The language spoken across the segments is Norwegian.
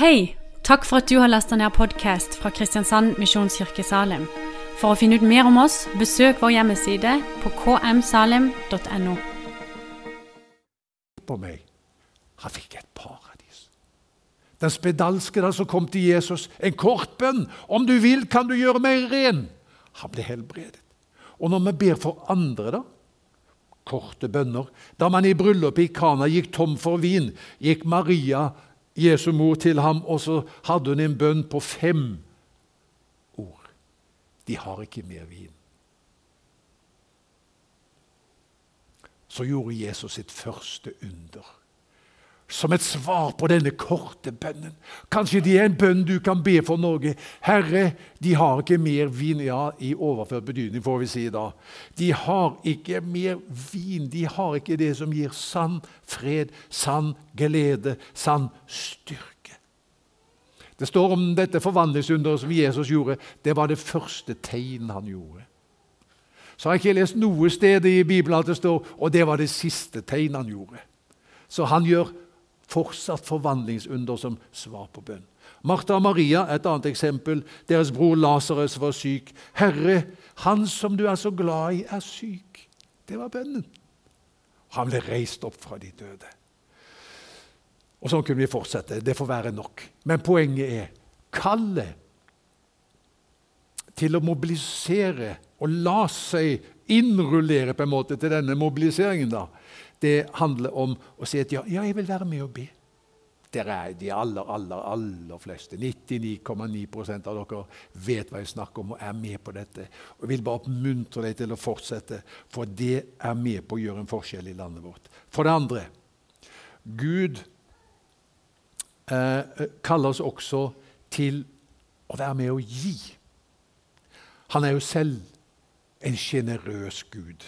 Hei! Takk for at du har lasta ned podkast fra Kristiansand Misjonskirke Salim. For å finne ut mer om oss, besøk vår hjemmeside på kmsalim.no. på meg. Han fikk et paradis. Den spedalske der som kom til Jesus, en kort bønn. 'Om du vil, kan du gjøre meg ren.' Han ble helbredet. Og når vi ber for andre, da? Korte bønner. Da man i bryllupet i Kana gikk tom for vin, gikk Maria, Jesu mor, til ham, og så hadde hun en bønn på fem ord. De har ikke mer vin. Så gjorde Jesus sitt første under som et svar på denne korte bønnen. Kanskje det er en bønn du kan be for Norge. Herre, de har ikke mer vin. Ja, i overført betydning, får vi si da. De har ikke mer vin. De har ikke det som gir sann fred, sann glede, sann styrke. Det står om dette forvandlingsunderet som Jesus gjorde. Det var det første tegn han gjorde. Så har jeg ikke lest noe sted i Bibelen at det står og det var det siste tegn han gjorde. Så han gjør fortsatt forvandlingsunder som svar på bønn. Martha og Maria et annet eksempel. Deres bror Lasarus var syk. 'Herre, han som du er så glad i, er syk.' Det var bønnen. Han ble reist opp fra de døde. Og Sånn kunne vi fortsette. Det får være nok. Men poenget er kallet til å mobilisere og la seg innrullere på en måte til denne mobiliseringen. da, det handler om å si at ja, ja, jeg vil være med og be. Dere er de aller, aller, aller fleste. 99,9% av dere vet hva jeg snakker om og er med på dette. Og Jeg vil bare oppmuntre deg til å fortsette, for det er med på å gjøre en forskjell i landet vårt. For det andre Gud eh, kaller oss også til å være med og gi. Han er jo selv en sjenerøs Gud.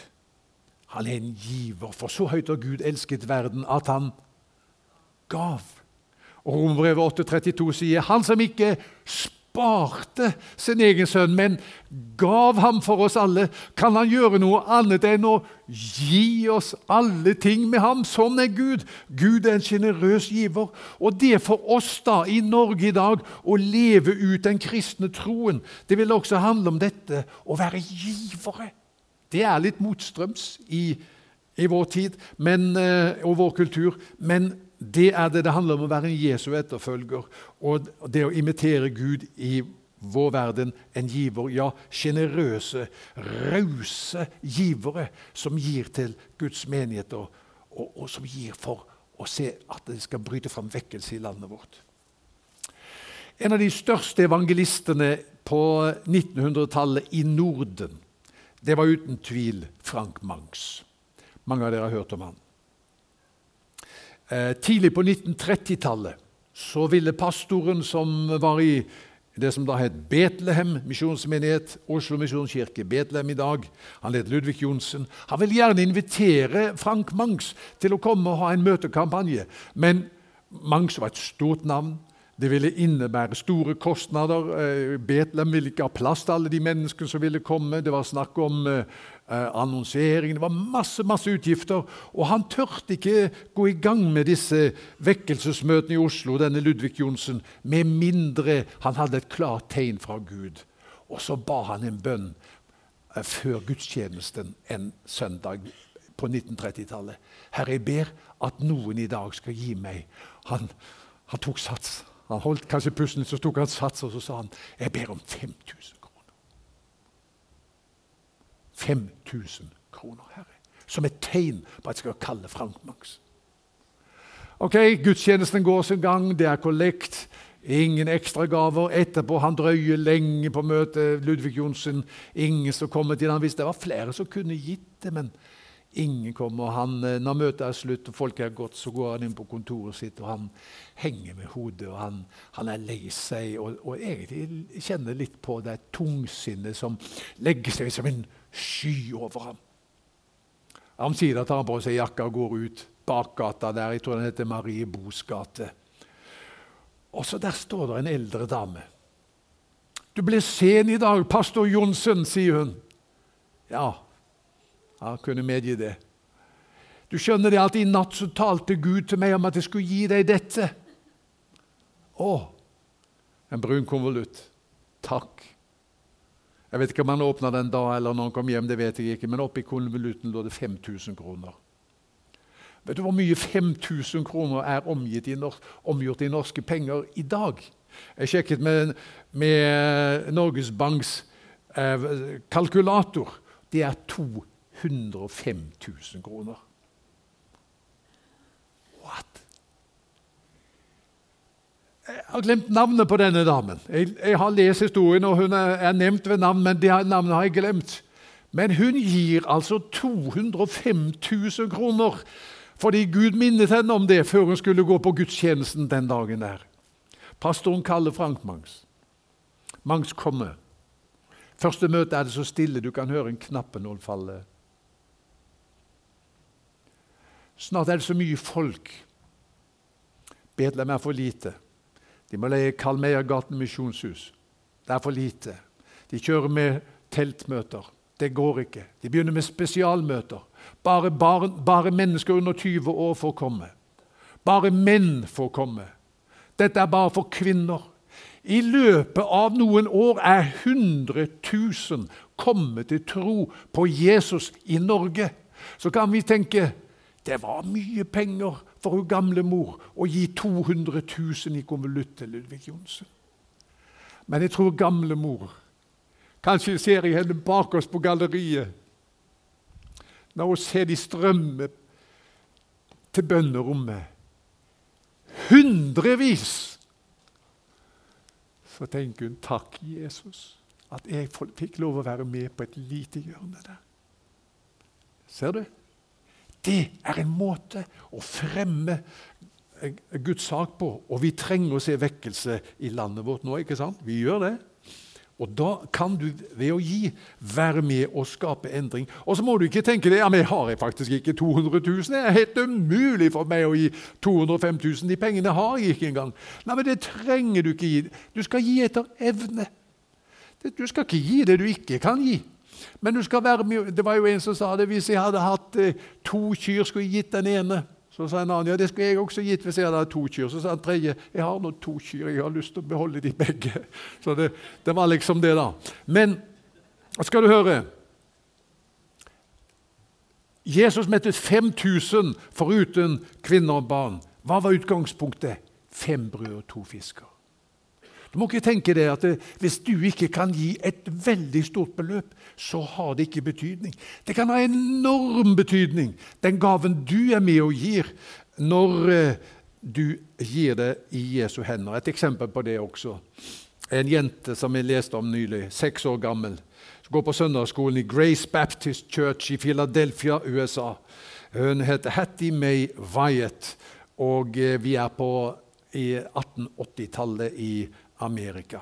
Han er en giver, for så høyt har Gud elsket verden at han gav. Og Romerbrevet 8,32 sier han som ikke sparte sin egen sønn, men gav ham for oss alle, kan han gjøre noe annet enn å gi oss alle ting med ham. Sånn er Gud. Gud er en sjenerøs giver. Og det for oss da i Norge i dag å leve ut den kristne troen, det vil også handle om dette å være givere. Det er litt motstrøms i, i vår tid men, eh, og vår kultur, men det er det det handler om å være en Jesu etterfølger. Og det å imitere Gud i vår verden, en giver, ja, sjenerøse, rause givere som gir til Guds menigheter, og, og, som gir for å se at det skal bryte fram vekkelse i landet vårt. En av de største evangelistene på 1900-tallet i Norden det var uten tvil Frank Mangs. Mange av dere har hørt om han. Eh, tidlig på 1930-tallet så ville pastoren som var i det som da het Betlehem misjonsmenighet, Oslo misjonskirke, Betlehem i dag. Han het Ludvig Johnsen. Han ville gjerne invitere Frank Mangs til å komme og ha en møtekampanje. Men Mangs var et stort navn. Det ville innebære store kostnader. Eh, Betlehem ville ikke ha plass til alle de menneskene som ville komme. Det var snakk om eh, eh, annonsering. Det var masse, masse utgifter. Og han tørte ikke gå i gang med disse vekkelsesmøtene i Oslo, denne Ludvig Johnsen, med mindre han hadde et klart tegn fra Gud. Og så ba han en bønn før gudstjenesten en søndag på 1930-tallet. Herre, jeg ber at noen i dag skal gi meg Han, han tok sats. Han holdt kanskje pusten, så tok han sats og så sa han, 'Jeg ber om 5000 kroner.' 5000 kroner, Herre. Som et tegn på at jeg skal kalle Frank Max. Ok, Gudstjenesten går sin gang, det er kollekt. Ingen ekstragaver. Etterpå han drøyer lenge på møtet. Ludvig Johnsen, ingen som kommer til Han visste det var flere som kunne gitt det, men Ingen kommer. Han, eh, når møtet er slutt og folk er gått, så går han inn på kontoret sitt og han henger med hodet. og Han, han er lei seg og, og, egentlig kjenner litt på det tungsinnet som legger seg som en sky over ham. Omsider tar han på seg jakka og går ut bakgata der. Jeg tror den heter Marie Bos gate. Og så Der står det en eldre dame. 'Du ble sen i dag, pastor Johnsen', sier hun. Ja, han kunne medgi det. Du skjønner det at I natt så talte Gud til meg om at jeg skulle gi deg dette. Å, en brun konvolutt. Takk. Jeg vet ikke om han åpna den da eller når han kom hjem, det vet jeg ikke, men oppi konvolutten lå det 5000 kroner. Vet du hvor mye 5000 kroner er i omgjort i norske penger i dag? Jeg sjekket med, med Norges Banks eh, kalkulator. Det er 205 000 kroner. Jeg har glemt navnet på denne damen. Jeg, jeg har lest historien, og hun er, er nevnt ved navn, men det navnet har jeg glemt. Men hun gir altså 205 000 kroner fordi Gud minnet henne om det før hun skulle gå på gudstjenesten den dagen der. Pastoren kaller Frank Mangs. Mangs kommer. Første møte er det så stille du kan høre en knappenål falle. Snart er det så mye folk. Betlehem er for lite. De må leie Kalmeiergaten misjonshus. Det er for lite. De kjører med teltmøter. Det går ikke. De begynner med spesialmøter. Bare, bare, bare mennesker under 20 år får komme. Bare menn får komme. Dette er bare for kvinner. I løpet av noen år er 100 000 kommet til tro på Jesus i Norge. Så kan vi tenke det var mye penger for hun gamle mor å gi 200 000 i konvolutt til Ludvig Johnsen. Men jeg tror gamle mor Kanskje ser jeg henne bak oss på galleriet når hun ser de strømme til bønnerommet. Hundrevis! Så tenker hun takk, Jesus, at jeg fikk lov å være med på et lite hjørne der. Ser du? Det er en måte å fremme eh, Guds sak på. Og vi trenger å se vekkelse i landet vårt nå. ikke sant? Vi gjør det. Og Da kan du ved å gi være med og skape endring. Og så må du ikke tenke det, ja, men jeg har faktisk ikke 200 000. Det er helt umulig for meg å gi 205 000. De pengene har jeg ikke engang. Nei, men Det trenger du ikke gi. Du skal gi etter evne. Du skal ikke gi det du ikke kan gi. Men du skal være med. Det var jo en som sa det. Hvis jeg hadde hatt eh, to kyr, skulle jeg gitt den ene. Så sa en annen ja, det skulle jeg også gitt hvis jeg hadde hatt to kyr. Så sa en tredje jeg har nå to kyr, jeg har lyst til å beholde de begge. Så det, det var liksom det, da. Men skal du høre Jesus mettet 5000 foruten kvinner og barn. Hva var utgangspunktet? Fem brød og to fisker. Du må ikke tenke det at Hvis du ikke kan gi et veldig stort beløp, så har det ikke betydning. Det kan ha enorm betydning, den gaven du er med og gir, når eh, du gir det i Jesu hender. Et eksempel på det også. En jente som jeg leste om nylig, seks år gammel, som går på søndagsskolen i Grace Baptist Church i Philadelphia, USA. Hun heter Hattie May Wyatt, og eh, vi er på 1880-tallet i Amerika.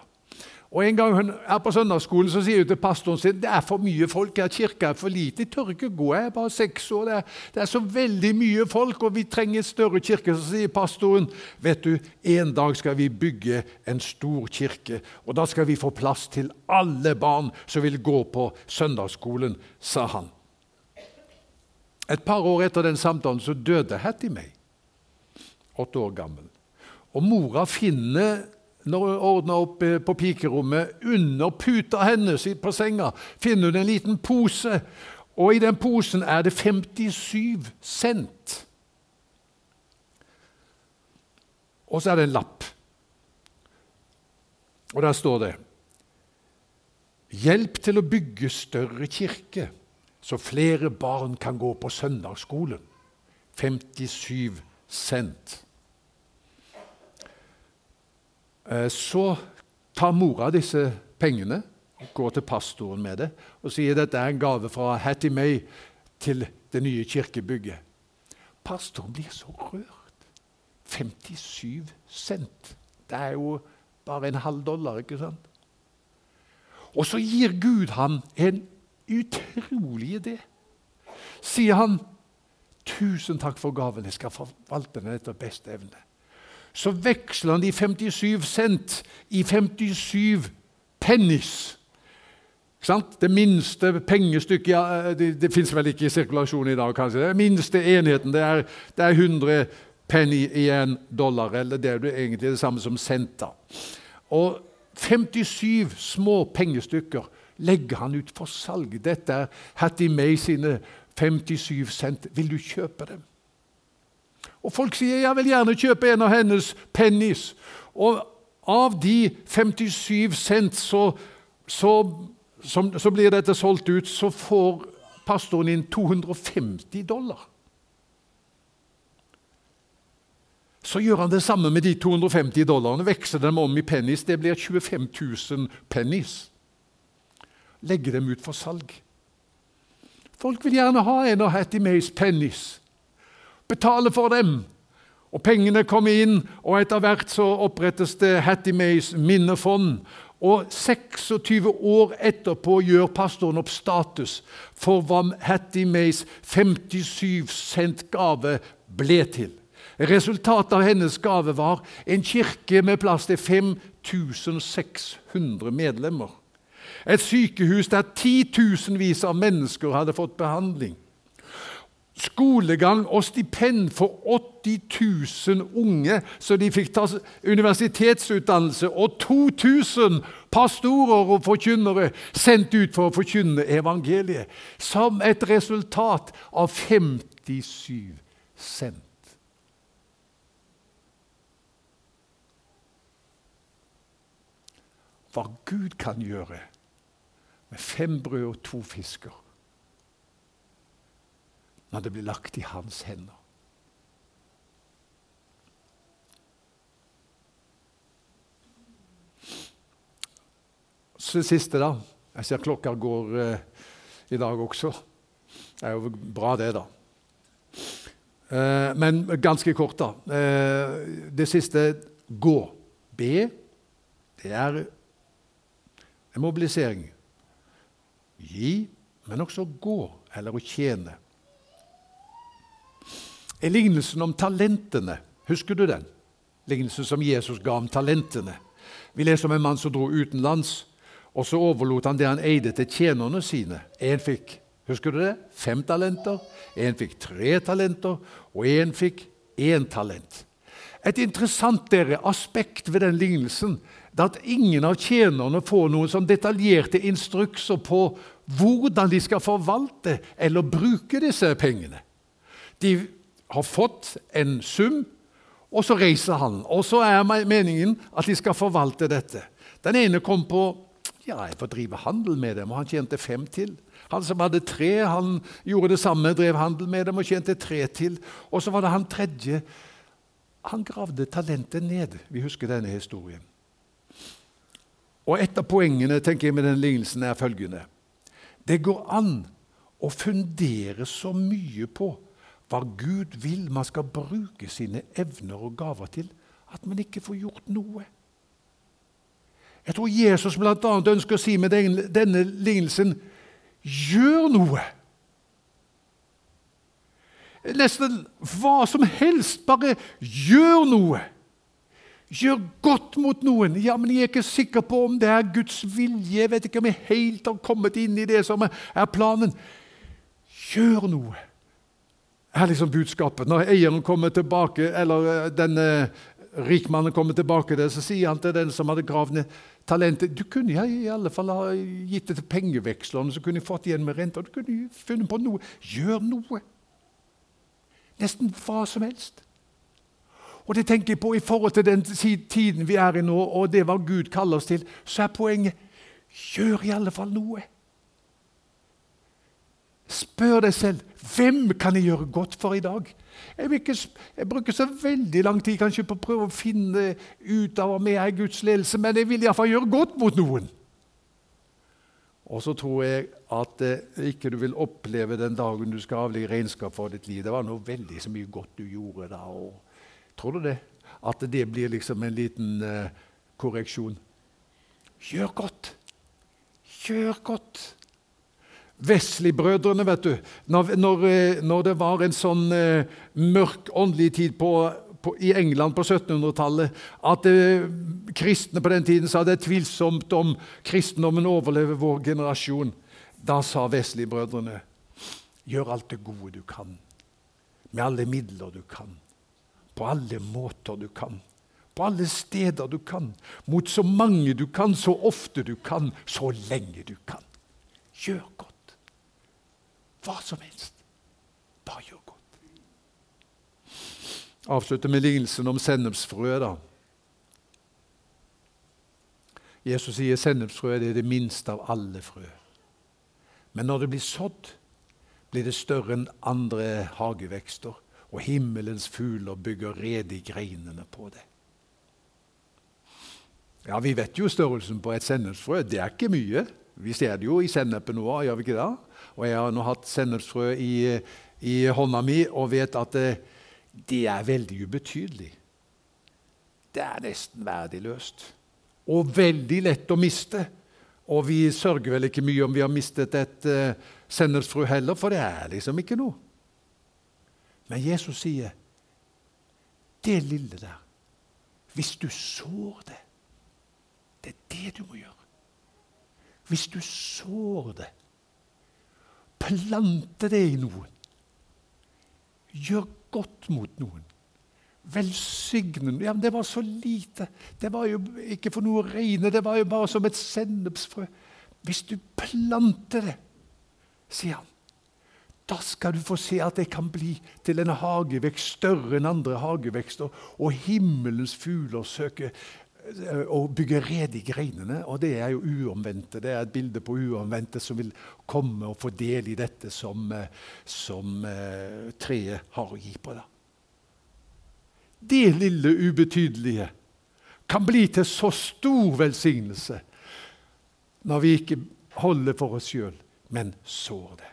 Og En gang hun er på søndagsskolen, så sier hun til pastoren sin det er for mye folk her, kirka er for lite. Jeg tør ikke gå, jeg er bare seks år. Det er, det er, så veldig mye folk, og vi trenger en større kirke. Så sier pastoren vet du, en dag skal vi bygge en stor kirke, og da skal vi få plass til alle barn som vil gå på søndagsskolen, sa han. Et par år etter den samtalen så døde Hattie May, åtte år gammel. Og mora finner når hun ordner opp eh, på pikerommet, under puta hennes på senga, finner hun en liten pose. Og i den posen er det 57 cent. Og så er det en lapp. Og der står det Hjelp til å bygge større kirke, så flere barn kan gå på søndagsskolen. 57 cent. Eh, så tar mora disse pengene og går til pastoren med det og sier dette er en gave fra Hattie May til det nye kirkebygget. Pastoren blir så rørt. 57 cent. Det er jo bare en halv dollar, ikke sant? Og så gir Gud ham en utrolig idé. Sier han, 'Tusen takk for gaven, jeg skal forvalte den etter beste evne' så veksler han de 57 cent i 57 pennies. Det minste pengestykket ja, Det, det fins vel ikke i sirkulasjon i dag, kanskje. Den minste enheten det er, det er 100 penny i en dollar, eller det er jo egentlig det samme som center. Og 57 små pengestykker legger han ut for salg. Dette er Hattie May sine 57 cent. Vil du kjøpe dem? Og Folk sier jeg vil gjerne kjøpe en av hennes pennies. Og av de 57 cent så, så, som, så blir dette solgt ut, så får pastoren inn 250 dollar. Så gjør han det samme med de 250 dollarene, veksler dem om i pennies. Det blir 25 000 pennies. Legger dem ut for salg. Folk vil gjerne ha en av Hattie Mays pennies. Betale for dem. Og Pengene kommer inn, og etter hvert så opprettes det Hattie Mays minnefond. Og 26 år etterpå gjør pastoren opp status for hva Hattie Mays 57 cent gave ble til. Resultatet av hennes gave var en kirke med plass til 5600 medlemmer. Et sykehus der titusenvis av mennesker hadde fått behandling. Skolegang og stipend for 80 000 unge, så de fikk ta universitetsutdannelse. Og 2000 pastorer og forkynnere sendt ut for å forkynne evangeliet. Som et resultat av 57 sendt. hva Gud kan gjøre med fem brød og to fisker når det blir lagt i hans hender. Så det siste, da. Jeg ser klokka går eh, i dag også. Det er jo bra, det, da. Eh, men ganske kort, da. Eh, det siste gå. Be. Det er en mobilisering. Gi, men også gå, eller å tjene. Er lignelsen om talentene. Husker du den? Lignelsen som Jesus ga om talentene. Vi leser om en mann som dro utenlands, og så overlot han det han eide, til tjenerne sine. En fikk husker du det? fem talenter, en fikk tre talenter, og en fikk én talent. Et interessant dere, aspekt ved den lignelsen det er at ingen av tjenerne får noen sånn detaljerte instrukser på hvordan de skal forvalte eller bruke disse pengene. De har fått en sum, og så reiser han. Og så er meningen at de skal forvalte dette. Den ene kom på ja, jeg får drive handel med dem, og han tjente fem til. Han som hadde tre, han gjorde det samme, drev handel med dem og tjente tre til. Og så var det han tredje. Han gravde talentet ned. Vi husker denne historien. Og Et av poengene tenker jeg med den lignelsen er følgende. Det går an å fundere så mye på hva Gud vil man skal bruke sine evner og gaver til, at man ikke får gjort noe. Jeg tror Jesus bl.a. ønsker å si med denne lignelsen gjør noe. Nesten hva som helst, bare gjør noe. Gjør godt mot noen. Ja, men jeg er ikke sikker på om det er Guds vilje. Jeg vet ikke om jeg helt har kommet inn i det som er planen. Gjør noe. Er liksom budskapet. Når eieren kommer tilbake, eller eh, denne rikmannen kommer tilbake, der, så sier han til den som hadde gravd ned talentet Du kunne ja, i alle fall ha gitt det til pengevekslerne, så kunne jeg fått igjen med renter. Du kunne funnet på noe. Gjør noe. Nesten hva som helst. Og det tenker jeg på i forhold til den tiden vi er i nå, og det hva Gud kaller oss til, så er poenget gjør i alle fall noe. Spør deg selv hvem kan jeg gjøre godt for i dag. Jeg, ikke, jeg bruker så veldig lang tid kanskje på å prøve å finne ut av om jeg er Guds ledelse, men jeg vil iallfall gjøre godt mot noen. Og så tror jeg at eh, ikke du vil oppleve den dagen du skal avlegge regnskap for ditt liv. Det var noe veldig så mye godt du gjorde da. og Tror du det? At det blir liksom en liten eh, korreksjon. Gjør godt! Gjør godt! Wesley-brødrene, vet du. Når, når, eh, når, det var en sånn eh, mørk åndelig tid på, på, i England på 1700-tallet, at eh, kristne på den tiden sa det er tvilsomt om kristendommen overlever vår generasjon, da sa Wesley-brødrene gjør alt det gode du kan, med alle midler du kan på alle måter du kan. På alle steder du kan. Mot så mange du kan, så ofte du kan, så lenge du kan. Gjør godt. Hva som helst. Bare gjør godt. Avslutter med lignelsen om sennepsfrøet. da. Jesus sier sennepsfrøet er det minste av alle frø. Men når det blir sådd, blir det større enn andre hagevekster, og himmelens fugler bygger rede i greinene på det. Ja, Vi vet jo størrelsen på et sennepsfrø. Det er ikke mye. Vi ser det jo i sennepen nå, gjør vi ikke det? Og Jeg har nå hatt sennepsfrø i, i, hånda mi og vet at det, det er veldig ubetydelig. Det er nesten verdiløst. Og veldig lett å miste. Og vi sørger vel ikke mye om vi har mistet et uh, sennepsfrø heller, for det er liksom ikke noe. Men Jesus sier det lille der Hvis du sår det Det er det du må gjøre. Hvis du sår det, plante det i noen, gjør godt mot noen, velsigne ja, Det var så lite. Det var jo ikke for noe å regne, det var jo bare som et sennepsfrø. Hvis du planter det, sier han, da skal du få se at det kan bli til en hagevekst større enn andre hagevekster, og himmelens fugler søker å eh, bygge red i greinene. Og det er jo uomvendte. Det er et bilde på uomvendte som vil komme og få del i dette som, eh, som uh, treet har å gi på. Da. Det lille ubetydelige kan bli til så stor velsignelse når vi ikke holder for oss sjøl, men sår det.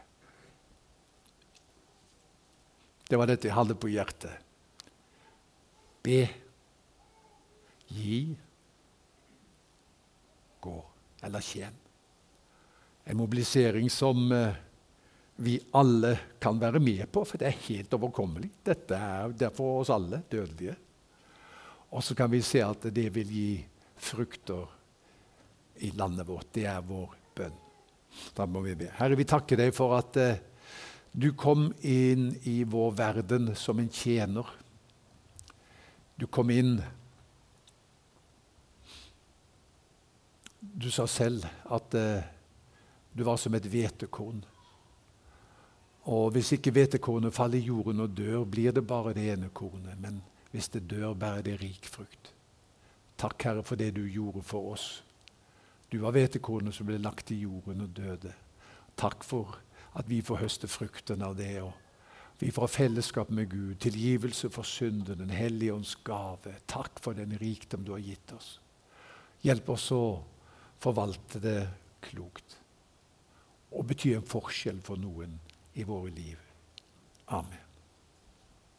Det var dette jeg hadde på hjertet. Be, gi, gå eller tjen. En mobilisering som eh, vi alle kan være med på, for det er helt overkommelig. Dette er, det for oss alle dødelige. Og så kan vi se at det vil gi frukter i landet vårt. Det er vår bønn. Da må vi be. Herre, vi takker deg for at eh, du kom inn i vår verden som en tjener. Du kom inn Du sa selv at eh, du var som et hvetekorn. Og hvis ikke hvetekornet faller i jorden og dør, blir det bare det ene kornet. Men hvis det dør, bærer det rik frukt. Takk, Herre, for det du gjorde for oss. Du var hvetekornet som ble lagt i jorden og døde. Takk for at vi får høste frukten av det. og Vi får fellesskap med Gud, tilgivelse for synden, Den hellige ånds gave. Takk for den rikdom du har gitt oss. Hjelp oss å forvalte det klokt og bety en forskjell for noen i våre liv. Amen.